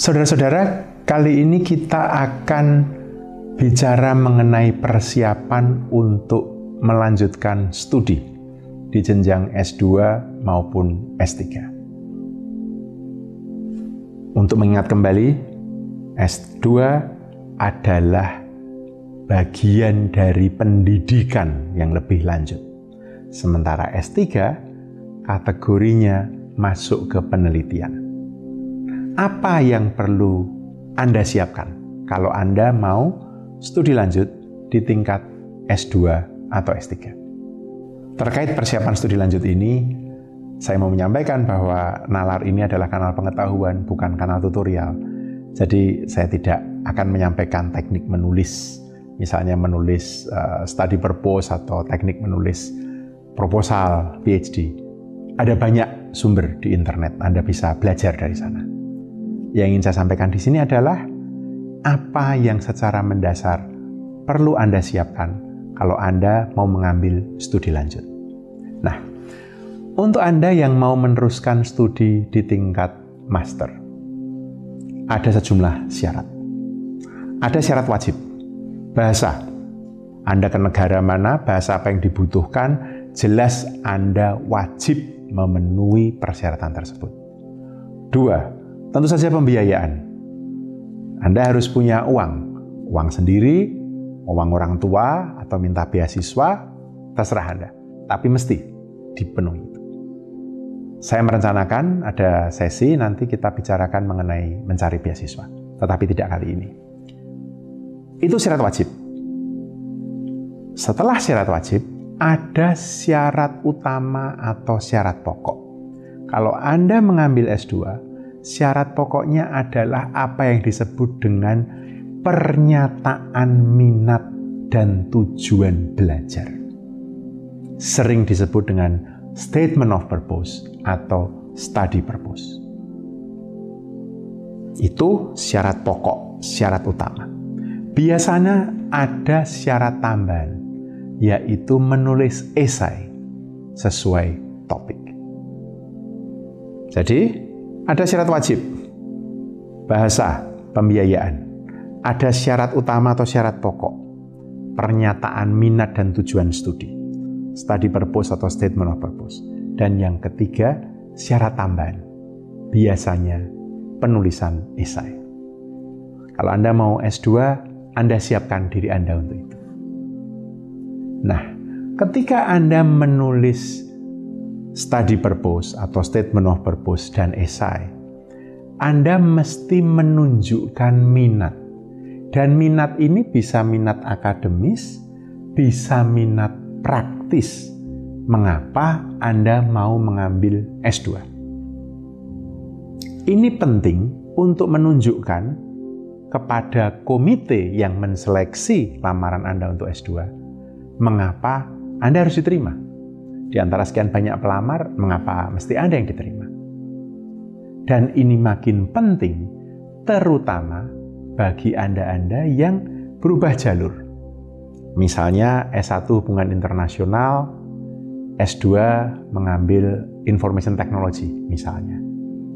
Saudara-saudara, kali ini kita akan bicara mengenai persiapan untuk melanjutkan studi di jenjang S2 maupun S3. Untuk mengingat kembali, S2 adalah bagian dari pendidikan yang lebih lanjut. Sementara S3 kategorinya masuk ke penelitian apa yang perlu Anda siapkan kalau Anda mau studi lanjut di tingkat S2 atau S3. Terkait persiapan studi lanjut ini, saya mau menyampaikan bahwa Nalar ini adalah kanal pengetahuan, bukan kanal tutorial. Jadi saya tidak akan menyampaikan teknik menulis, misalnya menulis uh, study purpose atau teknik menulis proposal PhD. Ada banyak sumber di internet, Anda bisa belajar dari sana. Yang ingin saya sampaikan di sini adalah apa yang secara mendasar perlu Anda siapkan kalau Anda mau mengambil studi lanjut. Nah, untuk Anda yang mau meneruskan studi di tingkat master, ada sejumlah syarat. Ada syarat wajib. Bahasa. Anda ke negara mana, bahasa apa yang dibutuhkan, jelas Anda wajib memenuhi persyaratan tersebut. Dua, Tentu saja pembiayaan. Anda harus punya uang, uang sendiri, uang orang tua, atau minta beasiswa, terserah Anda. Tapi mesti dipenuhi. Saya merencanakan ada sesi nanti kita bicarakan mengenai mencari beasiswa, tetapi tidak kali ini. Itu syarat wajib. Setelah syarat wajib, ada syarat utama atau syarat pokok. Kalau Anda mengambil S2, syarat pokoknya adalah apa yang disebut dengan pernyataan minat dan tujuan belajar. Sering disebut dengan statement of purpose atau study purpose. Itu syarat pokok, syarat utama. Biasanya ada syarat tambahan, yaitu menulis esai sesuai topik. Jadi, ada syarat wajib, bahasa, pembiayaan. Ada syarat utama atau syarat pokok, pernyataan minat dan tujuan studi, study purpose atau statement of purpose. Dan yang ketiga, syarat tambahan, biasanya penulisan esai. Kalau Anda mau S2, Anda siapkan diri Anda untuk itu. Nah, ketika Anda menulis study purpose atau statement of purpose dan esai, Anda mesti menunjukkan minat. Dan minat ini bisa minat akademis, bisa minat praktis. Mengapa Anda mau mengambil S2? Ini penting untuk menunjukkan kepada komite yang menseleksi lamaran Anda untuk S2, mengapa Anda harus diterima di antara sekian banyak pelamar, mengapa mesti ada yang diterima? Dan ini makin penting, terutama bagi Anda-Anda yang berubah jalur. Misalnya S1 Hubungan Internasional, S2 mengambil Information Technology misalnya.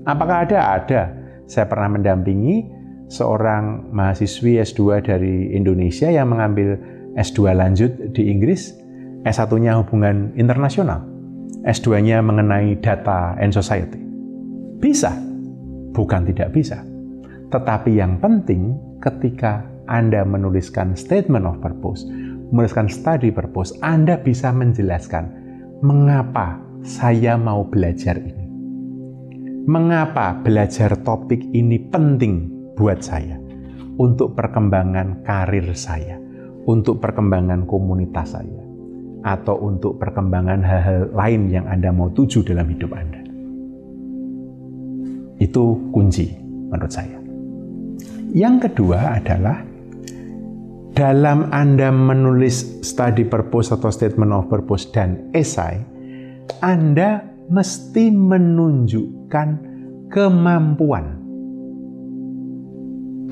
Apakah ada? Ada. Saya pernah mendampingi seorang mahasiswi S2 dari Indonesia yang mengambil S2 lanjut di Inggris S1-nya hubungan internasional, S2-nya mengenai data and society. Bisa, bukan tidak bisa. Tetapi yang penting ketika Anda menuliskan statement of purpose, menuliskan study purpose, Anda bisa menjelaskan mengapa saya mau belajar ini. Mengapa belajar topik ini penting buat saya untuk perkembangan karir saya, untuk perkembangan komunitas saya atau untuk perkembangan hal-hal lain yang Anda mau tuju dalam hidup Anda. Itu kunci menurut saya. Yang kedua adalah dalam Anda menulis study purpose atau statement of purpose dan esai, Anda mesti menunjukkan kemampuan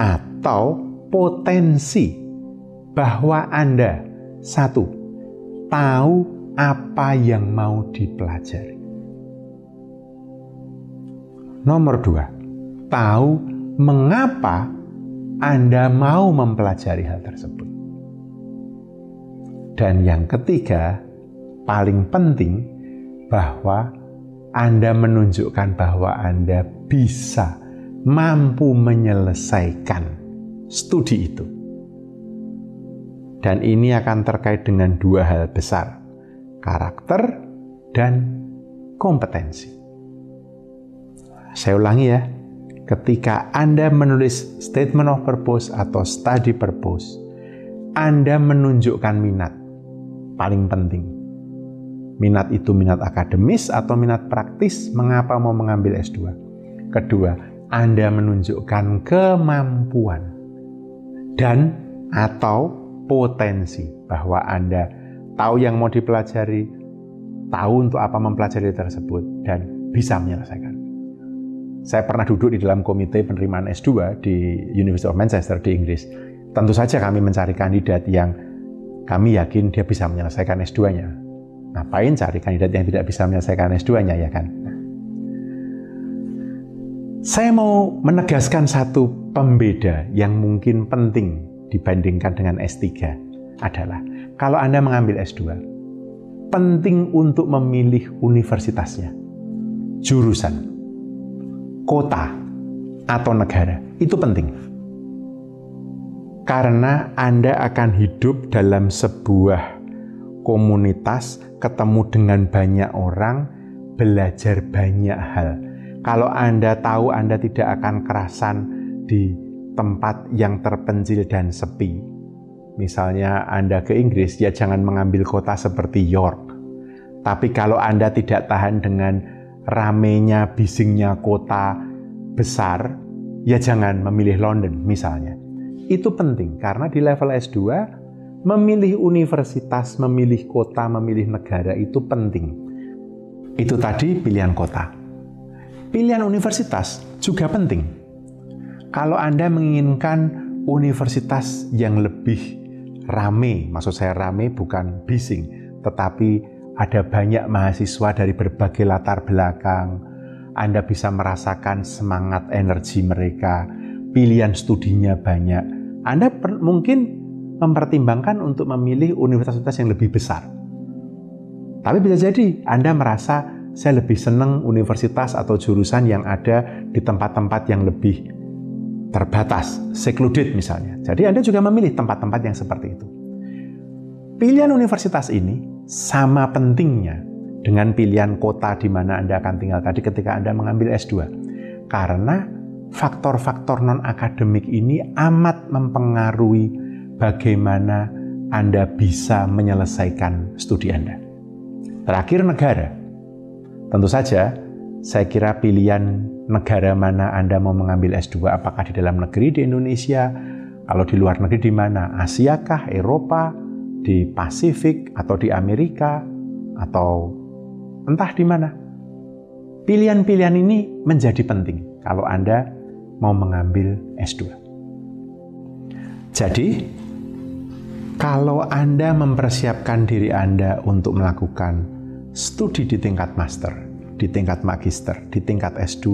atau potensi bahwa Anda satu tahu apa yang mau dipelajari. Nomor dua, tahu mengapa Anda mau mempelajari hal tersebut. Dan yang ketiga, paling penting bahwa Anda menunjukkan bahwa Anda bisa mampu menyelesaikan studi itu. Dan ini akan terkait dengan dua hal besar, karakter dan kompetensi. Saya ulangi ya, ketika Anda menulis statement of purpose atau study purpose, Anda menunjukkan minat. Paling penting. Minat itu minat akademis atau minat praktis, mengapa mau mengambil S2? Kedua, Anda menunjukkan kemampuan dan atau potensi bahwa Anda tahu yang mau dipelajari, tahu untuk apa mempelajari tersebut, dan bisa menyelesaikan. Saya pernah duduk di dalam komite penerimaan S2 di University of Manchester di Inggris. Tentu saja kami mencari kandidat yang kami yakin dia bisa menyelesaikan S2-nya. Ngapain cari kandidat yang tidak bisa menyelesaikan S2-nya ya kan? Saya mau menegaskan satu pembeda yang mungkin penting dibandingkan dengan S3 adalah kalau Anda mengambil S2, penting untuk memilih universitasnya, jurusan, kota, atau negara. Itu penting. Karena Anda akan hidup dalam sebuah komunitas, ketemu dengan banyak orang, belajar banyak hal. Kalau Anda tahu Anda tidak akan kerasan di tempat yang terpencil dan sepi. Misalnya Anda ke Inggris, ya jangan mengambil kota seperti York. Tapi kalau Anda tidak tahan dengan ramenya, bisingnya kota besar, ya jangan memilih London misalnya. Itu penting karena di level S2 memilih universitas, memilih kota, memilih negara itu penting. Itu tadi pilihan kota. Pilihan universitas juga penting kalau Anda menginginkan universitas yang lebih rame, maksud saya rame bukan bising, tetapi ada banyak mahasiswa dari berbagai latar belakang, Anda bisa merasakan semangat energi mereka, pilihan studinya banyak. Anda mungkin mempertimbangkan untuk memilih universitas yang lebih besar. Tapi bisa jadi Anda merasa saya lebih senang universitas atau jurusan yang ada di tempat-tempat yang lebih terbatas, secluded misalnya. Jadi Anda juga memilih tempat-tempat yang seperti itu. Pilihan universitas ini sama pentingnya dengan pilihan kota di mana Anda akan tinggal tadi ketika Anda mengambil S2. Karena faktor-faktor non-akademik ini amat mempengaruhi bagaimana Anda bisa menyelesaikan studi Anda. Terakhir negara. Tentu saja saya kira pilihan negara mana Anda mau mengambil S2, apakah di dalam negeri di Indonesia, kalau di luar negeri di mana? Asia kah, Eropa, di Pasifik, atau di Amerika, atau entah di mana. Pilihan-pilihan ini menjadi penting kalau Anda mau mengambil S2. Jadi, kalau Anda mempersiapkan diri Anda untuk melakukan studi di tingkat master, di tingkat magister, di tingkat S2,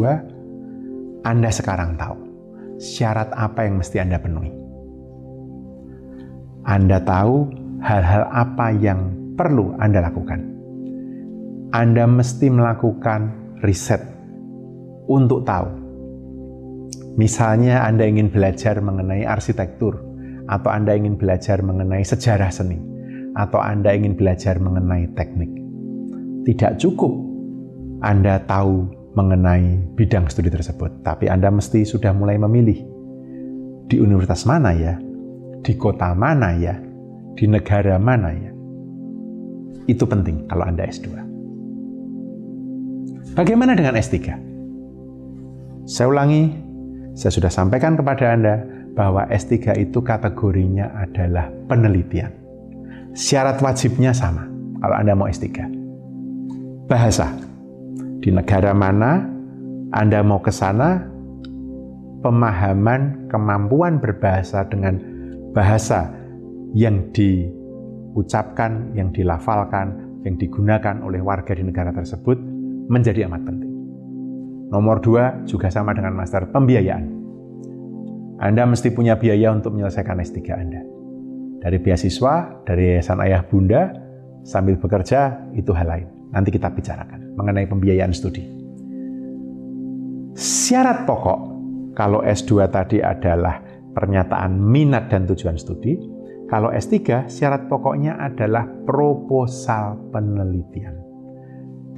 Anda sekarang tahu syarat apa yang mesti Anda penuhi. Anda tahu hal-hal apa yang perlu Anda lakukan. Anda mesti melakukan riset untuk tahu. Misalnya Anda ingin belajar mengenai arsitektur, atau Anda ingin belajar mengenai sejarah seni, atau Anda ingin belajar mengenai teknik. Tidak cukup anda tahu mengenai bidang studi tersebut, tapi Anda mesti sudah mulai memilih di universitas mana ya, di kota mana ya, di negara mana ya. Itu penting kalau Anda S2. Bagaimana dengan S3? Saya ulangi, Saya sudah sampaikan kepada Anda bahwa S3 itu kategorinya adalah penelitian. Syarat wajibnya sama kalau Anda mau S3. Bahasa. Di negara mana Anda mau ke sana, pemahaman, kemampuan berbahasa dengan bahasa yang diucapkan, yang dilafalkan, yang digunakan oleh warga di negara tersebut menjadi amat penting. Nomor dua juga sama dengan master pembiayaan. Anda mesti punya biaya untuk menyelesaikan S3 Anda. Dari beasiswa, dari yayasan ayah bunda, sambil bekerja, itu hal lain. Nanti kita bicarakan mengenai pembiayaan studi. Syarat pokok kalau S2 tadi adalah pernyataan minat dan tujuan studi, kalau S3 syarat pokoknya adalah proposal penelitian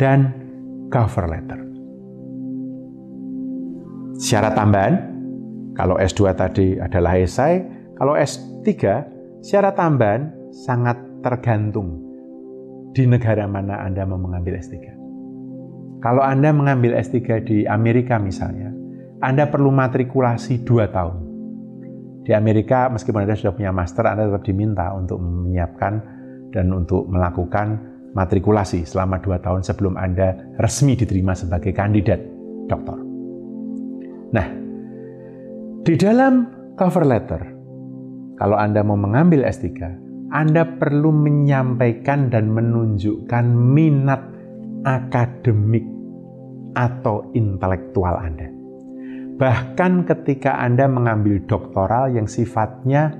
dan cover letter. Syarat tambahan, kalau S2 tadi adalah esai, kalau S3 syarat tambahan sangat tergantung di negara mana Anda mau mengambil S3. Kalau Anda mengambil S3 di Amerika misalnya, anda perlu matrikulasi 2 tahun. Di Amerika, meskipun Anda sudah punya master, Anda tetap diminta untuk menyiapkan dan untuk melakukan matrikulasi selama 2 tahun sebelum Anda resmi diterima sebagai kandidat doktor. Nah, di dalam cover letter, kalau Anda mau mengambil S3, Anda perlu menyampaikan dan menunjukkan minat akademik atau intelektual Anda. Bahkan ketika Anda mengambil doktoral yang sifatnya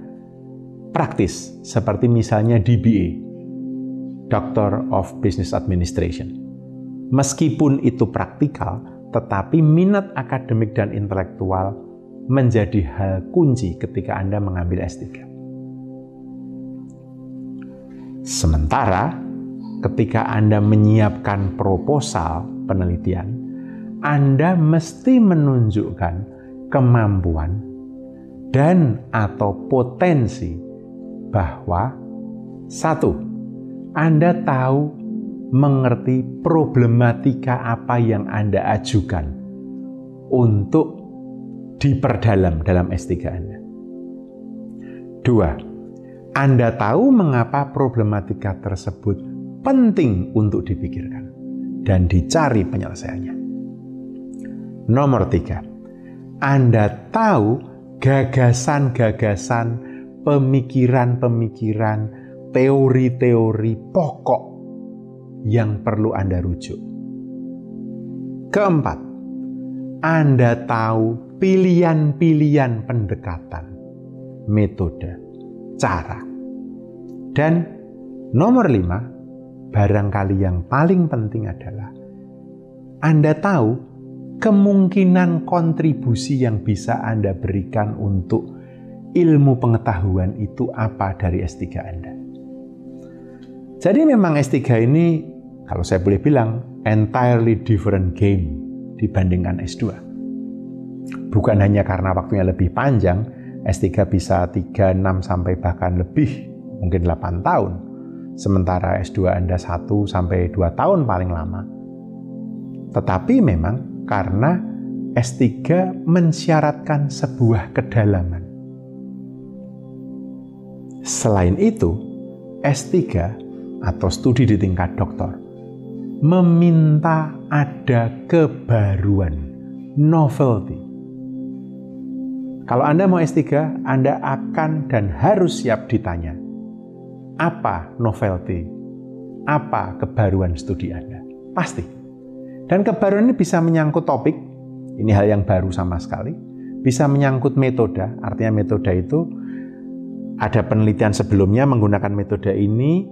praktis, seperti misalnya DBA, Doctor of Business Administration. Meskipun itu praktikal, tetapi minat akademik dan intelektual menjadi hal kunci ketika Anda mengambil S3. Sementara ketika Anda menyiapkan proposal penelitian, anda mesti menunjukkan kemampuan dan atau potensi bahwa satu, Anda tahu mengerti problematika apa yang Anda ajukan untuk diperdalam dalam S3 Anda. Dua, Anda tahu mengapa problematika tersebut penting untuk dipikirkan dan dicari penyelesaiannya. Nomor tiga, Anda tahu gagasan-gagasan, pemikiran-pemikiran, teori-teori pokok yang perlu Anda rujuk. Keempat, Anda tahu pilihan-pilihan pendekatan, metode, cara. Dan nomor lima, barangkali yang paling penting adalah Anda tahu kemungkinan kontribusi yang bisa Anda berikan untuk ilmu pengetahuan itu apa dari S3 Anda. Jadi memang S3 ini, kalau saya boleh bilang, entirely different game dibandingkan S2. Bukan hanya karena waktunya lebih panjang, S3 bisa 3, 6, sampai bahkan lebih, mungkin 8 tahun. Sementara S2 Anda 1 sampai 2 tahun paling lama. Tetapi memang karena S3 mensyaratkan sebuah kedalaman. Selain itu, S3 atau studi di tingkat doktor meminta ada kebaruan, novelty. Kalau Anda mau S3, Anda akan dan harus siap ditanya, apa novelty? Apa kebaruan studi Anda? Pasti. Dan kebaruan ini bisa menyangkut topik, ini hal yang baru sama sekali. Bisa menyangkut metode, artinya metode itu ada penelitian sebelumnya menggunakan metode ini,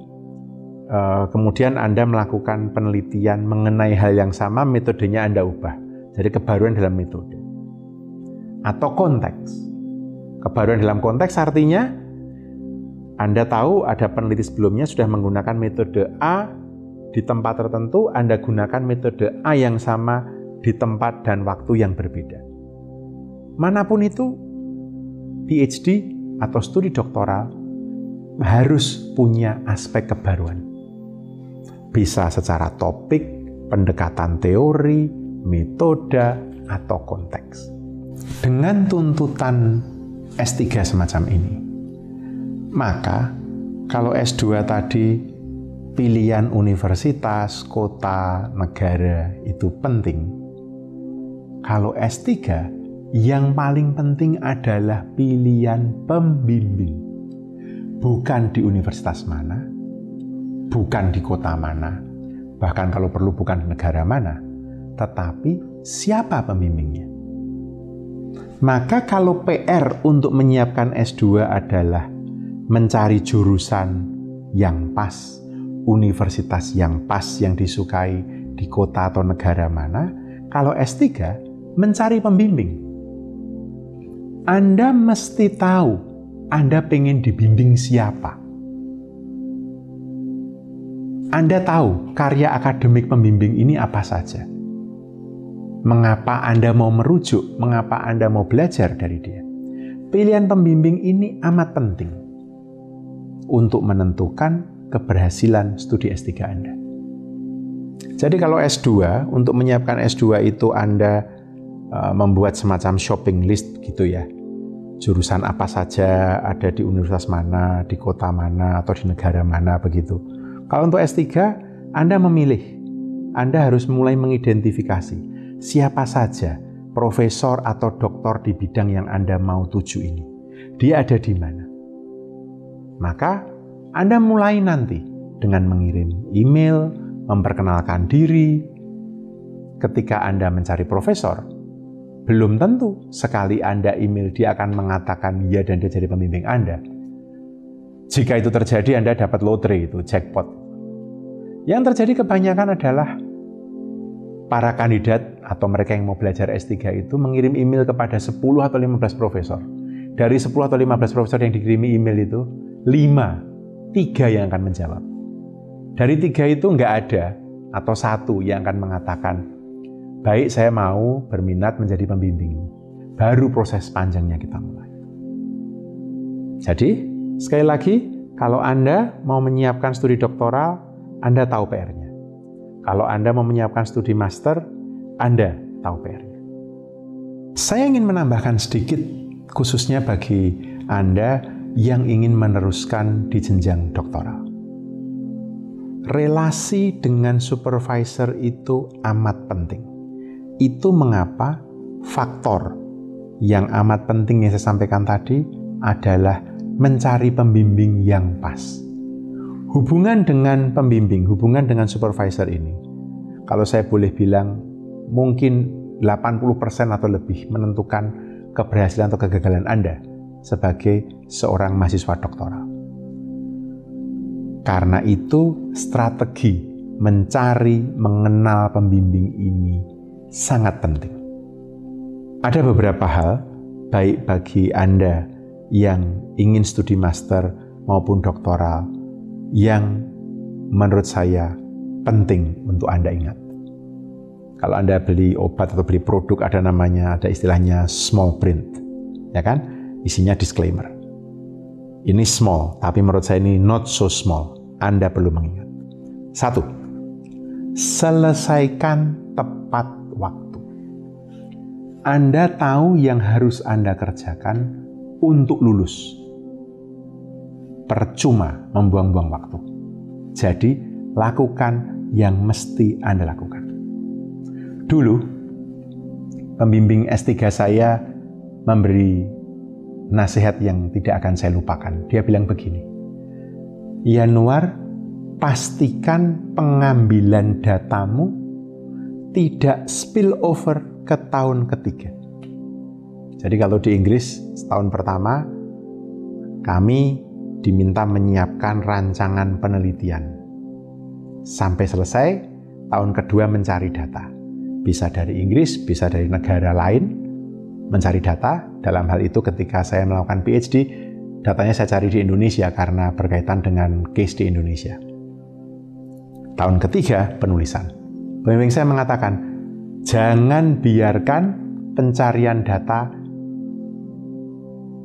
eh, kemudian Anda melakukan penelitian mengenai hal yang sama, metodenya Anda ubah. Jadi kebaruan dalam metode. Atau konteks. Kebaruan dalam konteks artinya Anda tahu ada peneliti sebelumnya sudah menggunakan metode A di tempat tertentu Anda gunakan metode A yang sama di tempat dan waktu yang berbeda. Mana pun itu, PhD atau studi doktoral harus punya aspek kebaruan. Bisa secara topik, pendekatan teori, metode, atau konteks. Dengan tuntutan S3 semacam ini, maka kalau S2 tadi pilihan universitas, kota, negara itu penting. Kalau S3 yang paling penting adalah pilihan pembimbing. Bukan di universitas mana, bukan di kota mana, bahkan kalau perlu bukan negara mana, tetapi siapa pembimbingnya. Maka kalau PR untuk menyiapkan S2 adalah mencari jurusan yang pas, universitas yang pas yang disukai di kota atau negara mana, kalau S3 mencari pembimbing. Anda mesti tahu Anda pengen dibimbing siapa. Anda tahu karya akademik pembimbing ini apa saja. Mengapa Anda mau merujuk, mengapa Anda mau belajar dari dia. Pilihan pembimbing ini amat penting untuk menentukan keberhasilan studi S3 Anda. Jadi kalau S2, untuk menyiapkan S2 itu Anda uh, membuat semacam shopping list gitu ya. Jurusan apa saja ada di universitas mana, di kota mana, atau di negara mana begitu kalau untuk S3, Anda memilih. Anda harus mulai mengidentifikasi siapa saja profesor atau doktor di bidang yang Anda mau tuju ini. Dia ada di mana? Maka Anda mulai nanti dengan mengirim email, memperkenalkan diri. Ketika Anda mencari profesor, belum tentu sekali Anda email dia akan mengatakan ya dan dia jadi pembimbing Anda. Jika itu terjadi, Anda dapat lotre itu, jackpot. Yang terjadi kebanyakan adalah para kandidat atau mereka yang mau belajar S3 itu mengirim email kepada 10 atau 15 profesor. Dari 10 atau 15 profesor yang dikirimi email itu, 5, 3 yang akan menjawab. Dari tiga itu nggak ada atau satu yang akan mengatakan, baik saya mau berminat menjadi pembimbing. Baru proses panjangnya kita mulai. Jadi, sekali lagi, kalau Anda mau menyiapkan studi doktoral, anda tahu PR-nya. Kalau Anda mau menyiapkan studi master, Anda tahu PR-nya. Saya ingin menambahkan sedikit khususnya bagi Anda yang ingin meneruskan di jenjang doktoral. Relasi dengan supervisor itu amat penting. Itu mengapa faktor yang amat penting yang saya sampaikan tadi adalah mencari pembimbing yang pas Hubungan dengan pembimbing, hubungan dengan supervisor ini, kalau saya boleh bilang, mungkin 80% atau lebih menentukan keberhasilan atau kegagalan Anda sebagai seorang mahasiswa doktoral. Karena itu, strategi mencari, mengenal pembimbing ini sangat penting. Ada beberapa hal, baik bagi Anda yang ingin studi master maupun doktoral, yang menurut saya penting untuk Anda ingat. Kalau Anda beli obat atau beli produk ada namanya, ada istilahnya small print. Ya kan? Isinya disclaimer. Ini small, tapi menurut saya ini not so small. Anda perlu mengingat. Satu, selesaikan tepat waktu. Anda tahu yang harus Anda kerjakan untuk lulus percuma membuang-buang waktu. Jadi, lakukan yang mesti Anda lakukan. Dulu, pembimbing S3 saya memberi nasihat yang tidak akan saya lupakan. Dia bilang begini, Yanuar, pastikan pengambilan datamu tidak spill over ke tahun ketiga. Jadi kalau di Inggris, setahun pertama, kami diminta menyiapkan rancangan penelitian. Sampai selesai, tahun kedua mencari data. Bisa dari Inggris, bisa dari negara lain, mencari data. Dalam hal itu ketika saya melakukan PhD, datanya saya cari di Indonesia karena berkaitan dengan case di Indonesia. Tahun ketiga, penulisan. Pembimbing saya mengatakan, jangan biarkan pencarian data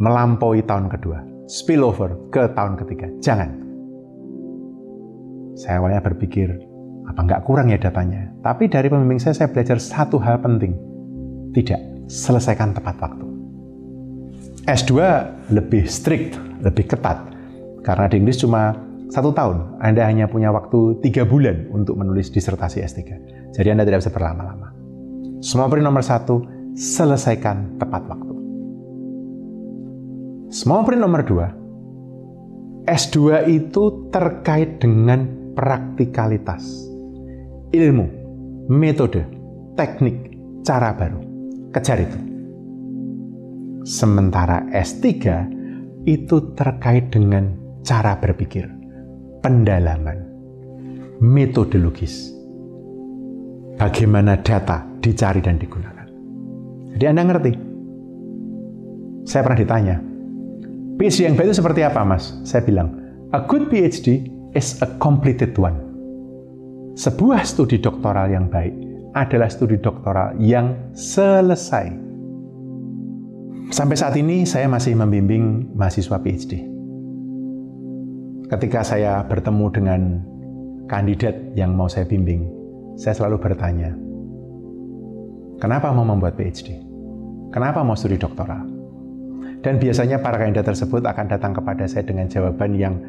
melampaui tahun kedua spillover ke tahun ketiga. Jangan. Saya awalnya berpikir, apa nggak kurang ya datanya? Tapi dari pembimbing saya, saya belajar satu hal penting. Tidak, selesaikan tepat waktu. S2 lebih strict, lebih ketat. Karena di Inggris cuma satu tahun, Anda hanya punya waktu tiga bulan untuk menulis disertasi S3. Jadi Anda tidak bisa berlama-lama. Semua pri nomor satu, selesaikan tepat waktu. Small print nomor dua, S2 itu terkait dengan praktikalitas, ilmu, metode, teknik, cara baru. Kejar itu. Sementara S3 itu terkait dengan cara berpikir, pendalaman, metodologis. Bagaimana data dicari dan digunakan. Jadi Anda ngerti? Saya pernah ditanya, PhD yang baik itu seperti apa, Mas? Saya bilang, a good PhD is a completed one. Sebuah studi doktoral yang baik adalah studi doktoral yang selesai. Sampai saat ini saya masih membimbing mahasiswa PhD. Ketika saya bertemu dengan kandidat yang mau saya bimbing, saya selalu bertanya, kenapa mau membuat PhD? Kenapa mau studi doktoral? Dan biasanya para kandidat tersebut akan datang kepada saya dengan jawaban yang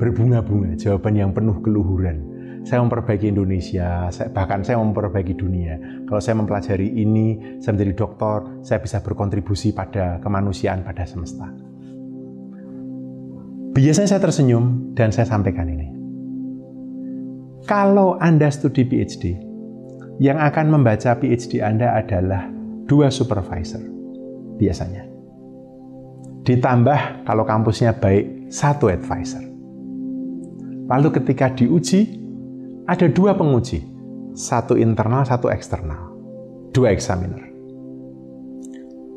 berbunga-bunga, jawaban yang penuh keluhuran. Saya memperbaiki Indonesia, bahkan saya memperbaiki dunia. Kalau saya mempelajari ini, saya menjadi dokter, saya bisa berkontribusi pada kemanusiaan, pada semesta. Biasanya saya tersenyum dan saya sampaikan ini. Kalau Anda studi PhD, yang akan membaca PhD Anda adalah dua supervisor, biasanya. Ditambah kalau kampusnya baik, satu advisor. Lalu ketika diuji, ada dua penguji. Satu internal, satu eksternal. Dua examiner.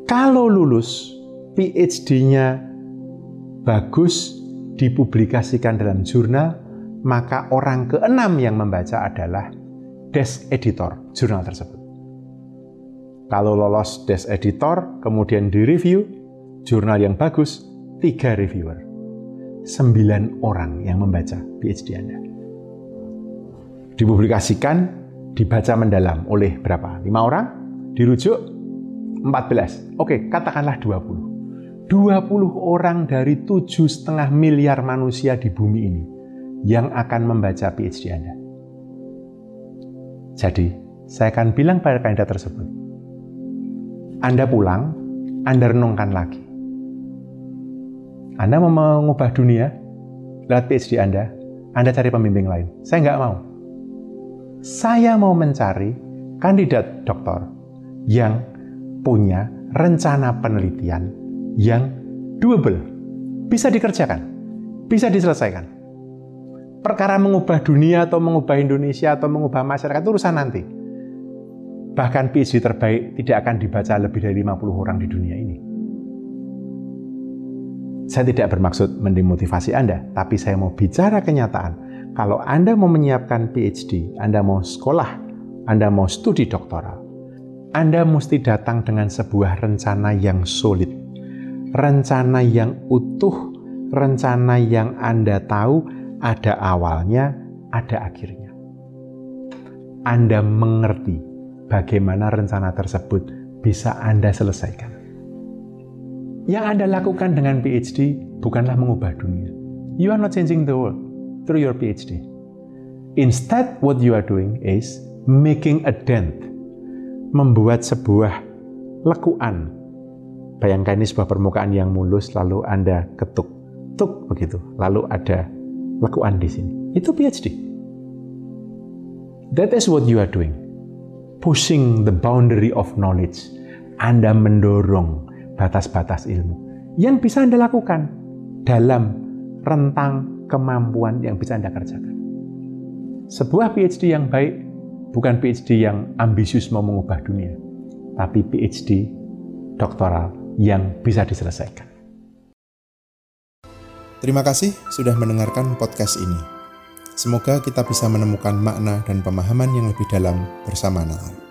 Kalau lulus, PhD-nya bagus, dipublikasikan dalam jurnal, maka orang keenam yang membaca adalah desk editor jurnal tersebut. Kalau lolos desk editor, kemudian direview, jurnal yang bagus, tiga reviewer. Sembilan orang yang membaca PhD Anda. Dipublikasikan, dibaca mendalam oleh berapa? Lima orang? Dirujuk? 14. Oke, katakanlah 20. 20 orang dari tujuh setengah miliar manusia di bumi ini yang akan membaca PhD Anda. Jadi, saya akan bilang pada kandidat tersebut, Anda pulang, Anda renungkan lagi. Anda mau mengubah dunia lewat PhD Anda, Anda cari pembimbing lain. Saya nggak mau. Saya mau mencari kandidat doktor yang punya rencana penelitian yang doable, bisa dikerjakan, bisa diselesaikan. Perkara mengubah dunia atau mengubah Indonesia atau mengubah masyarakat itu urusan nanti. Bahkan PhD terbaik tidak akan dibaca lebih dari 50 orang di dunia ini. Saya tidak bermaksud mendemotivasi Anda, tapi saya mau bicara kenyataan. Kalau Anda mau menyiapkan PhD, Anda mau sekolah, Anda mau studi doktoral, Anda mesti datang dengan sebuah rencana yang solid, rencana yang utuh, rencana yang Anda tahu ada awalnya, ada akhirnya. Anda mengerti bagaimana rencana tersebut bisa Anda selesaikan. Yang Anda lakukan dengan PhD bukanlah mengubah dunia. You are not changing the world through your PhD. Instead, what you are doing is making a dent. Membuat sebuah lekuan. Bayangkan ini sebuah permukaan yang mulus, lalu Anda ketuk. Tuk begitu. Lalu ada lekuan di sini. Itu PhD. That is what you are doing. Pushing the boundary of knowledge. Anda mendorong batas-batas ilmu yang bisa Anda lakukan dalam rentang kemampuan yang bisa Anda kerjakan. Sebuah PhD yang baik bukan PhD yang ambisius mau mengubah dunia, tapi PhD doktoral yang bisa diselesaikan. Terima kasih sudah mendengarkan podcast ini. Semoga kita bisa menemukan makna dan pemahaman yang lebih dalam bersama Natal.